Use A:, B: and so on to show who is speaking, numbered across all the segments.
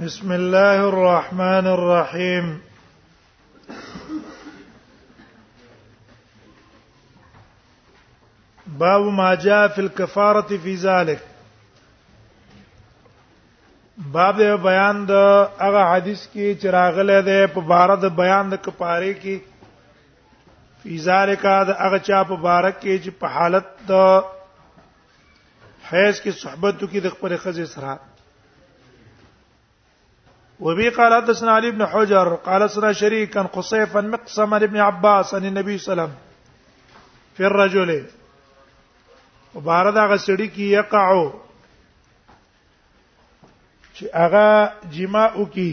A: بسم الله الرحمن الرحيم باب ما جاء في الكفاره في ذلك باب د بیان د هغه حدیث کې چې راغله ده په بار د بیان د کفاره کې فی ذالک دا هغه چا په بارک کې چې په حالت د حیز کې صحبت کې د خپل خزې سره وبي قال حدثنا علي بن حجر قال سنا شريك عن قصيف عن مقسم عن ابن عباس عن النبي صلى الله عليه وسلم في الرجل وبارد هغه سړي کې يقعو چې هغه جماع وکي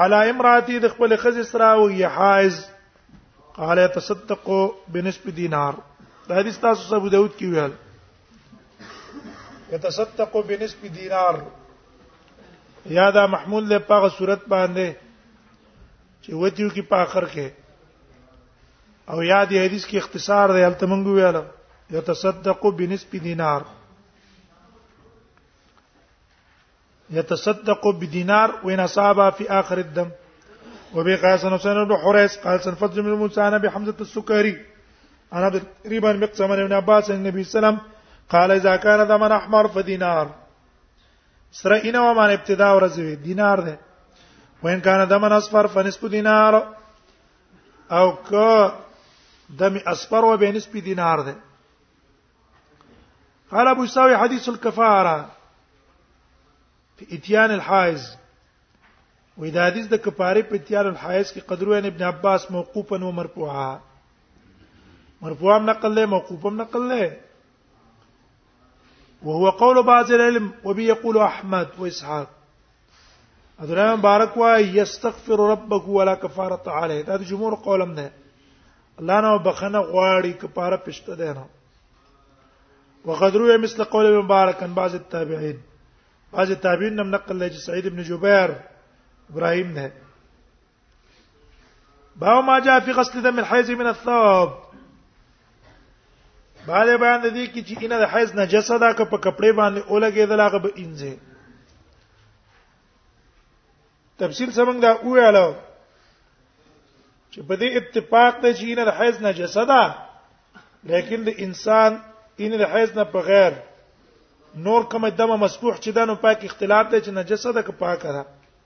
A: على امراتي د خپل خزې سره او یې حائز قال يتصدق بنصف دينار دا حدیث تاسو ابو داود کې ویل يتصدق بنصف دينار یا دا محمول له پاغه صورت باندې چې وتیو کې په اخر کې او یاد حدیث کې اختصار دی هلته مونږ ویل یتصدق بنصف دینار يتصدق بدينار وإن أصاب في آخر الدم وبي قال سنة سنة بن حريس قال سنة فضل من موسى أنا بحمزة السكري أنا تقريبا مقسم من ابن عباس النبي صلى الله عليه وسلم قال إذا كان دما أحمر فدينار سره اینه و مان ابتدا ورځ وی دینار ده وین کان دمن اصفر فنصف دینار او ک دم اصفر و به نصف دینار ده قال ابو ساوي حديث الكفاره في اتيان الحائز وې دا حدیث د کفاره په تیار الحیض کې قدرو ان ابن عباس موقوفا و مرفوعا مرفوعا نقل له موقوفا نقل له وهو قول بعض العلم وبي يقول احمد واسحاق ادرام بارك وای یستغفر ربك ولا كفاره عليه هذا جمهور قولم ده الله نه بخنه غواړي کفاره پښته ده وقد روي مثل قول ابن مبارك عن بعض التابعين بعض التابعين نم نقل لجي سعيد بن جبير ابراهيم نه باو ما جاء في غسل دم الحيض من الثوب بعد بیان د دې کې چې ان د حیض نجسه ده که په کپڑے باندې اولګېدل هغه به انځه تفصیل سمنګ دا ویاله چې په دې اتفاق دی چې ان د حیض نجسه ده لیکن د انسان ان د حیض نه په غیر نور کوم دمه مسبوح چې دانو پاک اختلاف دی چې نجسه ده که پاکه ده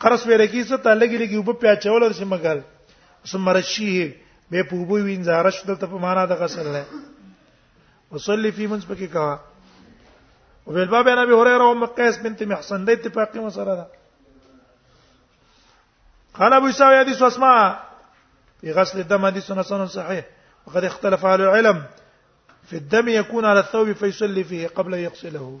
A: قرص ویل کی څه ته لګي لګي وب په چول سم مګل ثم رشیه به په وب وینځ رش دلته په معنا د غسل نه وصلي فی منځ پکې کا او بل باب انا به هريره ام قيس بنت محسن د اتفاقی مسره ده قال ابو سعيد حديث اسماء في غسل الدم حديث حسن صحيح وقد اختلف اهل العلم في الدم يكون على الثوب فيصلي فيه قبل يغسله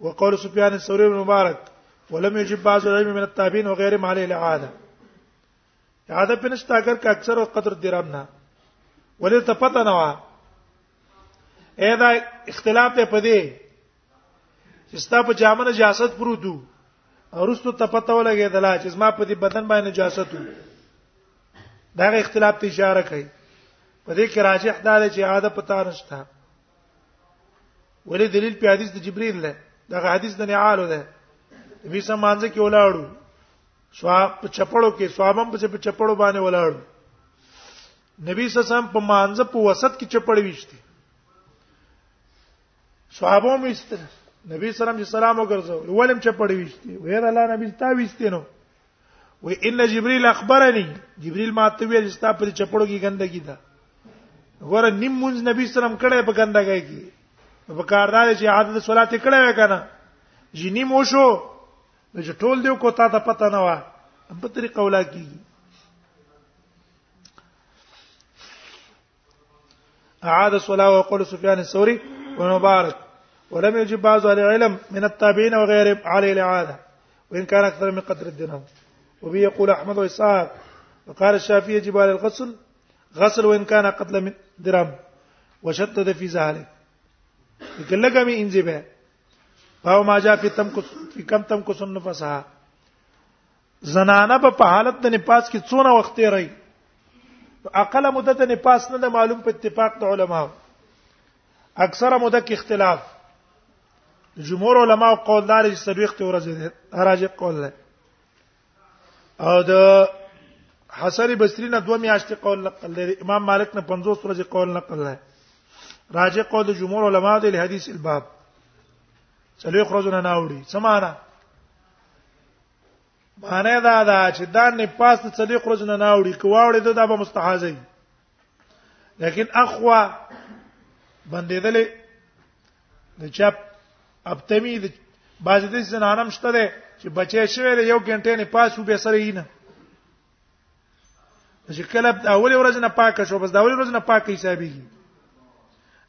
A: وقول سفيان الثوري بن مبارك ولم يجب بعض العلم من التابعين وغيرهم عليه الاعاده اعاده پنشت اگر که اکثر قدر درام نه ولې ته پته نه و اې دا اختلاف ته پدې چې ستا په جامه نجاست پروت وو ورستو ته پته ولګې دلا چې ما په دې بدن باندې نجاست وو دا اختلاف ته اشاره کوي په دې کې راجح دا دی چې عادت پتا نشته ولې دلیل په حدیث د جبرئیل ده دغه حدیث د نعالو ده نبی سم مانځ کې ولاړو سواب په چپړو کې سوابم په چپړو باندې ولاړو نبی سم په مانځ په وسط کې چپړ ویشتي صحابه مې استل نبی سلام چې سلام وګرځو ولم چپړ ویشتي وې الله نبی تا ویشتي نو و ان جبريل اخبرني جبريل ما ته ویل چې تا پر چپړو کې ګندګي ده غره نیم مونږ نبی سلام کړه په ګندګي کې په کاردار چې عادت صلات کړه وکنه جنی مو شو نو چې ټول دیو کو تا ته پته نه و په طریقه ولا کیږي أعاد الصلاة وقول سفيان الثوري ومبارك ولم يجب بعض اهل العلم من التابعين وغيرهم على الاعاده وان كان اكثر من قدر الدرهم وبه يقول احمد واسحاق وقال الشافعي يجب على الغسل غسل وان كان قتل من درهم وشدد في ذلك لكلك من انزبه فهو ما جاء في تم في كم تم کو سن فسها زنانه په حالت د نفاس کې څونه وخت تیري اقل مدته د نفاس نه معلوم په اتفاق د علما اکثره مدته کې اختلاف جمهور علما او قولدار چې سلوخت ورځ راج قول ده او د حسن بصری نه دوه میاشتې قول نقل لري امام مالک نه 50 ورځې قول نقل لري راجع قول د جمهور علما د حدیث الباب څلوي خرجونه نه وړي سمانا معنی دا دا چې دا نه پاس ته څلې خرج نه ناوړي کواوړي دا, دا به مستحاضه وي لیکن اخوا بندیدلې د چپ ابتمی د باز دې زنانم شته ده چې بچي شوی یو غنټه نه پاس وبې سره یې نه چې کله اول ورځ نه پاک شو بس دا اول ورځ نه پاک حسابيږي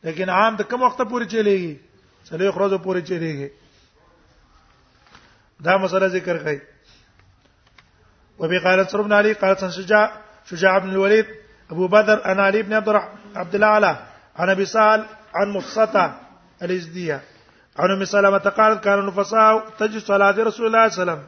A: لیکن عام ته کوم وخت پورې چلےږي څلوي خروزه پورې چلےږي دا مسله ذکر کړئ وبي قال سر بن علي قال شجاع شجاع بن الوليد ابو بدر عن علي بن عبد عبد الاعلى عن ابي سال عن مصطفى الازديه عن ام سلمة قالت كان النفساء تجد صلاة رسول الله صلى الله عليه وسلم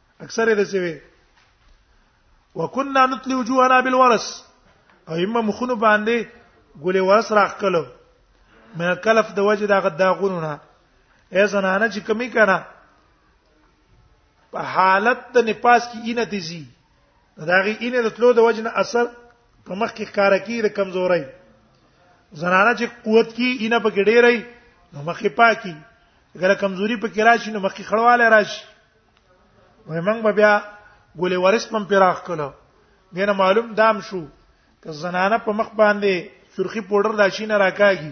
A: اکثر یې دسی وي وکنا نتلی وجوهنا بالورس او اما مخونو باندې ګولې ورس راخلو مې کلف د وجه دغه داغونو نه ای زنانه چې کمی کړه په حالت د نفاس کې اینه دي زی داغي اینه د تلو د وجه نه اثر په مخ کې کار کوي د کمزوري زنانه چې قوت کې اینه په کې ډېرې نو مخې پاکي اگر کمزوري په کې راشي نو مخې خړواله راشي وای موږ به بیا ګولې ورس پم پراخ کړو دینه معلوم دام شو که زنانه په مخ باندې سرخی پودر لا شي نه راکاږي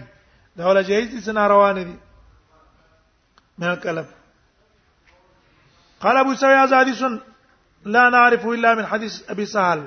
A: دا ولا جایز دي سنا روان دي ما کلب قال ابو سعيد حديث لا نعرف الا من حديث ابي سهل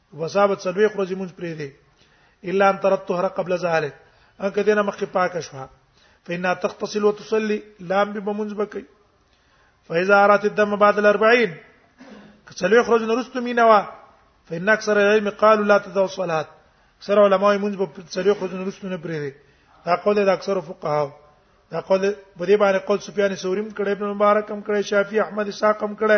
A: وصابت سلوي خرج مونږ پرې دي الا ان ترت طهر قبل ذلك ان کدی نه مخکې پاک شوه فإنها تغتسل وتصلي لام به مونږ بکې فإذا أرات الدم بعد الأربعين کڅلوي خرج نرست مينوا فإن أكثر العلم قالوا لا تدعوا الصلاة اکثر علماء مونږ په څلوي خرج نرست نه پرې دي دا قول د اکثر فقهاو دا قول په دې باندې قول سفیان ثوریم کړه ابن مبارک هم کړه شافعي احمد اسحاق هم کړه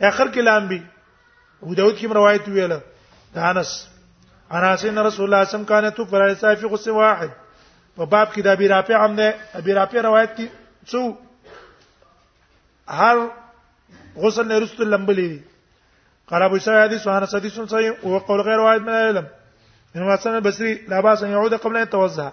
A: اخر کې لامبي ابو داود کې روایت ویله د انس انس ان رسول الله صم کان تو پر صافي غس واحد په باب کې د ابي رافع هم ده ابي رافع روایت دي څو هر غسل نه رسول لمبلې دي قال ابو سعيد حديث عن حديث صحيح وقول غير واحد من العلم من حسن البصري لا باس ان يعود قبل ان يتوضا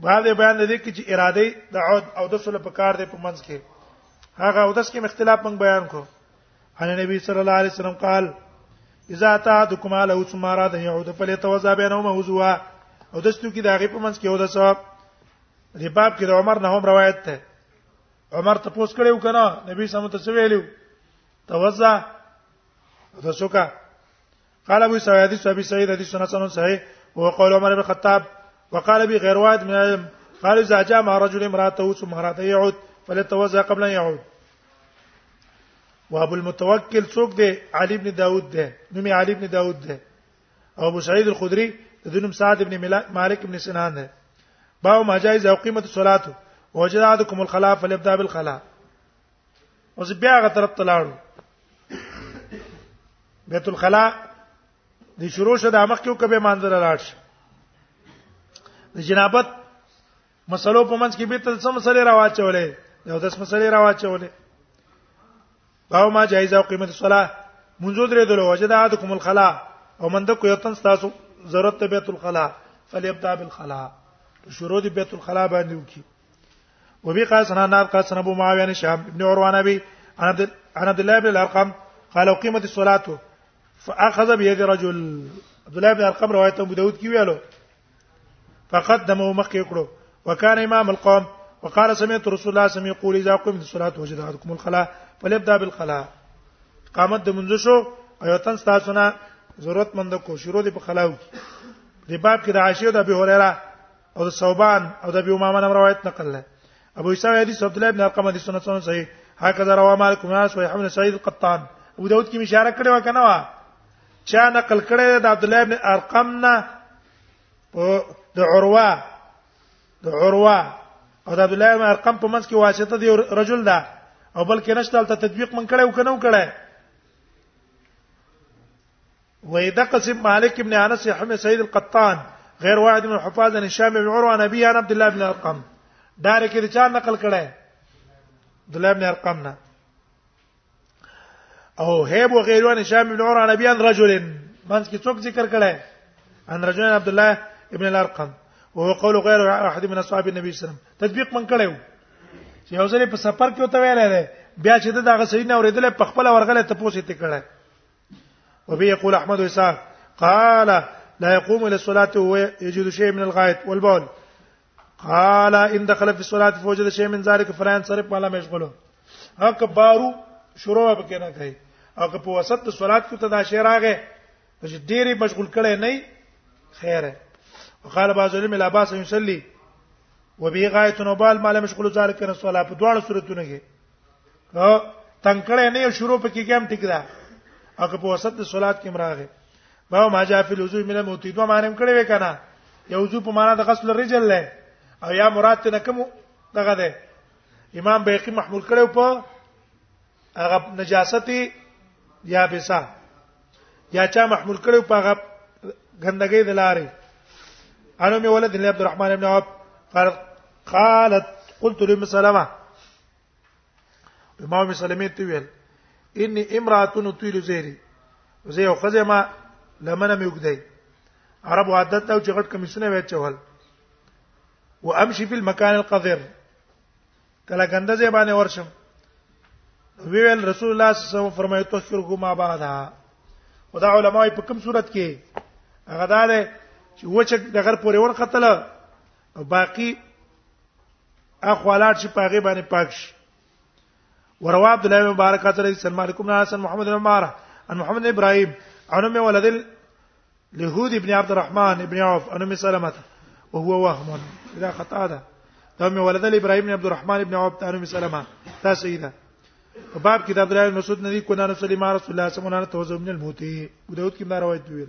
A: بعد بیان د دې کې چې اراده د عود او د سول په کار دی په منځ کې هغه او داس کې مختلاف موږ بیان کو ان نبی صلی الله علیه وسلم قال اذا تعدكم على ثم اراد ان يعود فليتوضا بينهما وضوءا او دستو کې داغه په منځ کې او د ثواب دې باب کې د عمر نه هم روایت ده عمر ته پوس کړو کنه نبی سم ته ویلو توضا د سوکا قال ابو سعيد حديث ابي سعيد حديث حسن صحيح وقال عمر بن الخطاب وقال به غير واحد من قال اذا جاء مع رجل امراته ثم امراته يعود فليتوضا قبل ان يعود وابو المتوکل څوک دی علي ابن داوود دی نومي علي ابن داوود دی او ابو سعید الخدری د دنم سعد ابن مالک ابن سنان دی باو ماجایز او قیمت الصلاه وجدادکم الخلاف فليبدا بالخلاف اوس بیا هغه طرف ته لاړو بیت الخلا د شروع شو د مخ کې وکبه مانځل لاړ شي د جنابت مسلو په منځ کې به تل څه مسلې راواچولې یو داس مسلې راواچولې باو ما جایز او قیمت الصلاه منځ درې دلو وجد عادکم الخلا او من د کو یتن تاسو ضرورت بیت الخلا فلیبدا بالخلا شروع دی بیت الخلا باندې وکي وبي قال سنا نار قال سنا ابو معاويه عن شهاب بن عروه عن ابي عن عبد الله بن الارقم قال اقيمت الصلاه فاخذ بيد رجل عبد الله بن الارقم روایت ابو داود کې ویلو فقدمه مخ یې کړو وكان امام القوم وقال سمعت رسول الله صلى الله عليه وسلم يقول اذا قمت الصلاه وجد احدكم الخلاء فليبدا بالخلاء قامت د منځ شو او تن تاسو نه ضرورت مند کو شروع دي په خلاو دی باب کې د عائشه او د ابي هريره او د صوبان او د ابي امامه نم روایت نقل له ابو عيسى حدیث عبد الله بن ارقم حدیث سنت سنت صحیح هکذا رواه مالك بن انس ويحمل سعيد القطان ابو داود کې اشاره کړې و کنه وا چا نقل کړې د عبد الله بن ارقم نه د عروه د عروه او د عبد الله بن ارقم په منځ کې واسطه دی رجل ده او بلکې نشته تل تطبیق من کړه او کنه وکړه وې د قسم مالک ابن انس حمه سید القطان غیر واحد من حفاظ ان هشام بن عروه عن ابي عن عبد الله بن ارقم دار کې د چا نقل کړه عبد الله بن ارقم نه او هيب وغيره عن هشام بن عروه عن ابي عن رجل من کې څوک ذکر کړه ان رجل عبد الله ابن الارقم وهو قول غير احد من اصحاب النبي صلى الله عليه وسلم تطبیق من کړو چې یو ځلې په سفر کې وته ویل دی بیا چې دا غسرینه اوریدل په خپل ورغله ته پوسې ته کړه وبه يقول احمد اسحاق قال لا يقوم الى الصلاه وهو يجد شيء من الغائط والبول قال ان دخل في الصلاه فوجد شيء من ذلك فلا ينصرف ما لم يشغله هک بارو شروع به کنه کوي او که په وسط د صلات کې تدا شعر راغې چې ډېری مشغول کړي نه خیره وقال بعض العلم لا باس يصلي وبه غایت نوبال ما لم يشغل ذلك الصلاه په دواړو صورتونو کې که تنکړه نه شروع پکې کېم ټیک ده او که په وسط د صلات کې مراغه باو ما جاء فی الوضو من الموتی دوه معنی کړي وې کنه یو وضو په معنا د غسل الرجل له او یا مراد ته کوم دغه ده امام بیقی محمول کړي په هغه نجاست یا بسا یا چا محمول کړي په هغه غندګي د لارې انو می ولد عبد الرحمن ابن عوف قالت قلت لام سلمہ امام سلمې ته ویل اني امراتن طويل زهري زه یو خزه ما لمنه مې وګدای عرب عادت دا چې غټ کمیسونه وای چول و امشي في المكان القذر کله ګنده زې باندې ورشم ویل رسول الله صلی الله علیه وسلم فرمایي تخیر ګما بعدا خدا علماء په کوم صورت کې هغه دار چې وچ د غر پورې ور قتل او باقی اخوالات چې پاغه باندې پاک شي وروا عبد الله مبارک تعالی سلمان علیکم حسن محمد عمر ان محمد ابراهيم عن ام ولد لهود ابن عبد الرحمن ابن عوف ان ام سلمة وهو وهم اذا خطا ده دا ام ولد ابراهيم بن عبد الرحمن ابن عوف ان ام سلمة دا سيده باب کې د عبد الله مسعود ندی کو نه رسول الله رسول الله صلی الله علیه وسلم توزم من الموتی وداود کې دا روایت ویل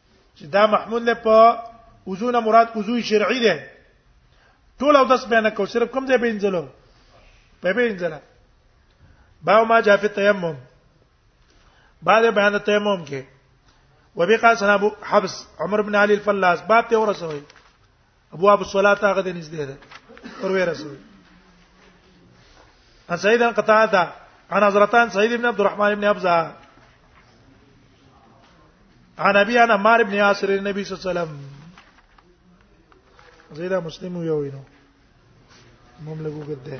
A: چې دا محمول نه په وضو نه مراد وضو شرعي ده ټول او داس بیان کو صرف کم ځای به انځلو په به انځلا باو ما جافي تيمم بعد بیان تیمم کې وبقى سنا ابو حبس عمر بن علي الفلاس باب ته ورسوي ابواب الصلاه هغه د نږدې ده پر وې رسول ان سعید ان قتاده عن حضرتان سعید ابن عبد الرحمن ابن ابزا عن ابي انا مار ابن ياسر النبي صلى الله عليه وسلم زیدا مسلم یو وینو مملګو ګرځي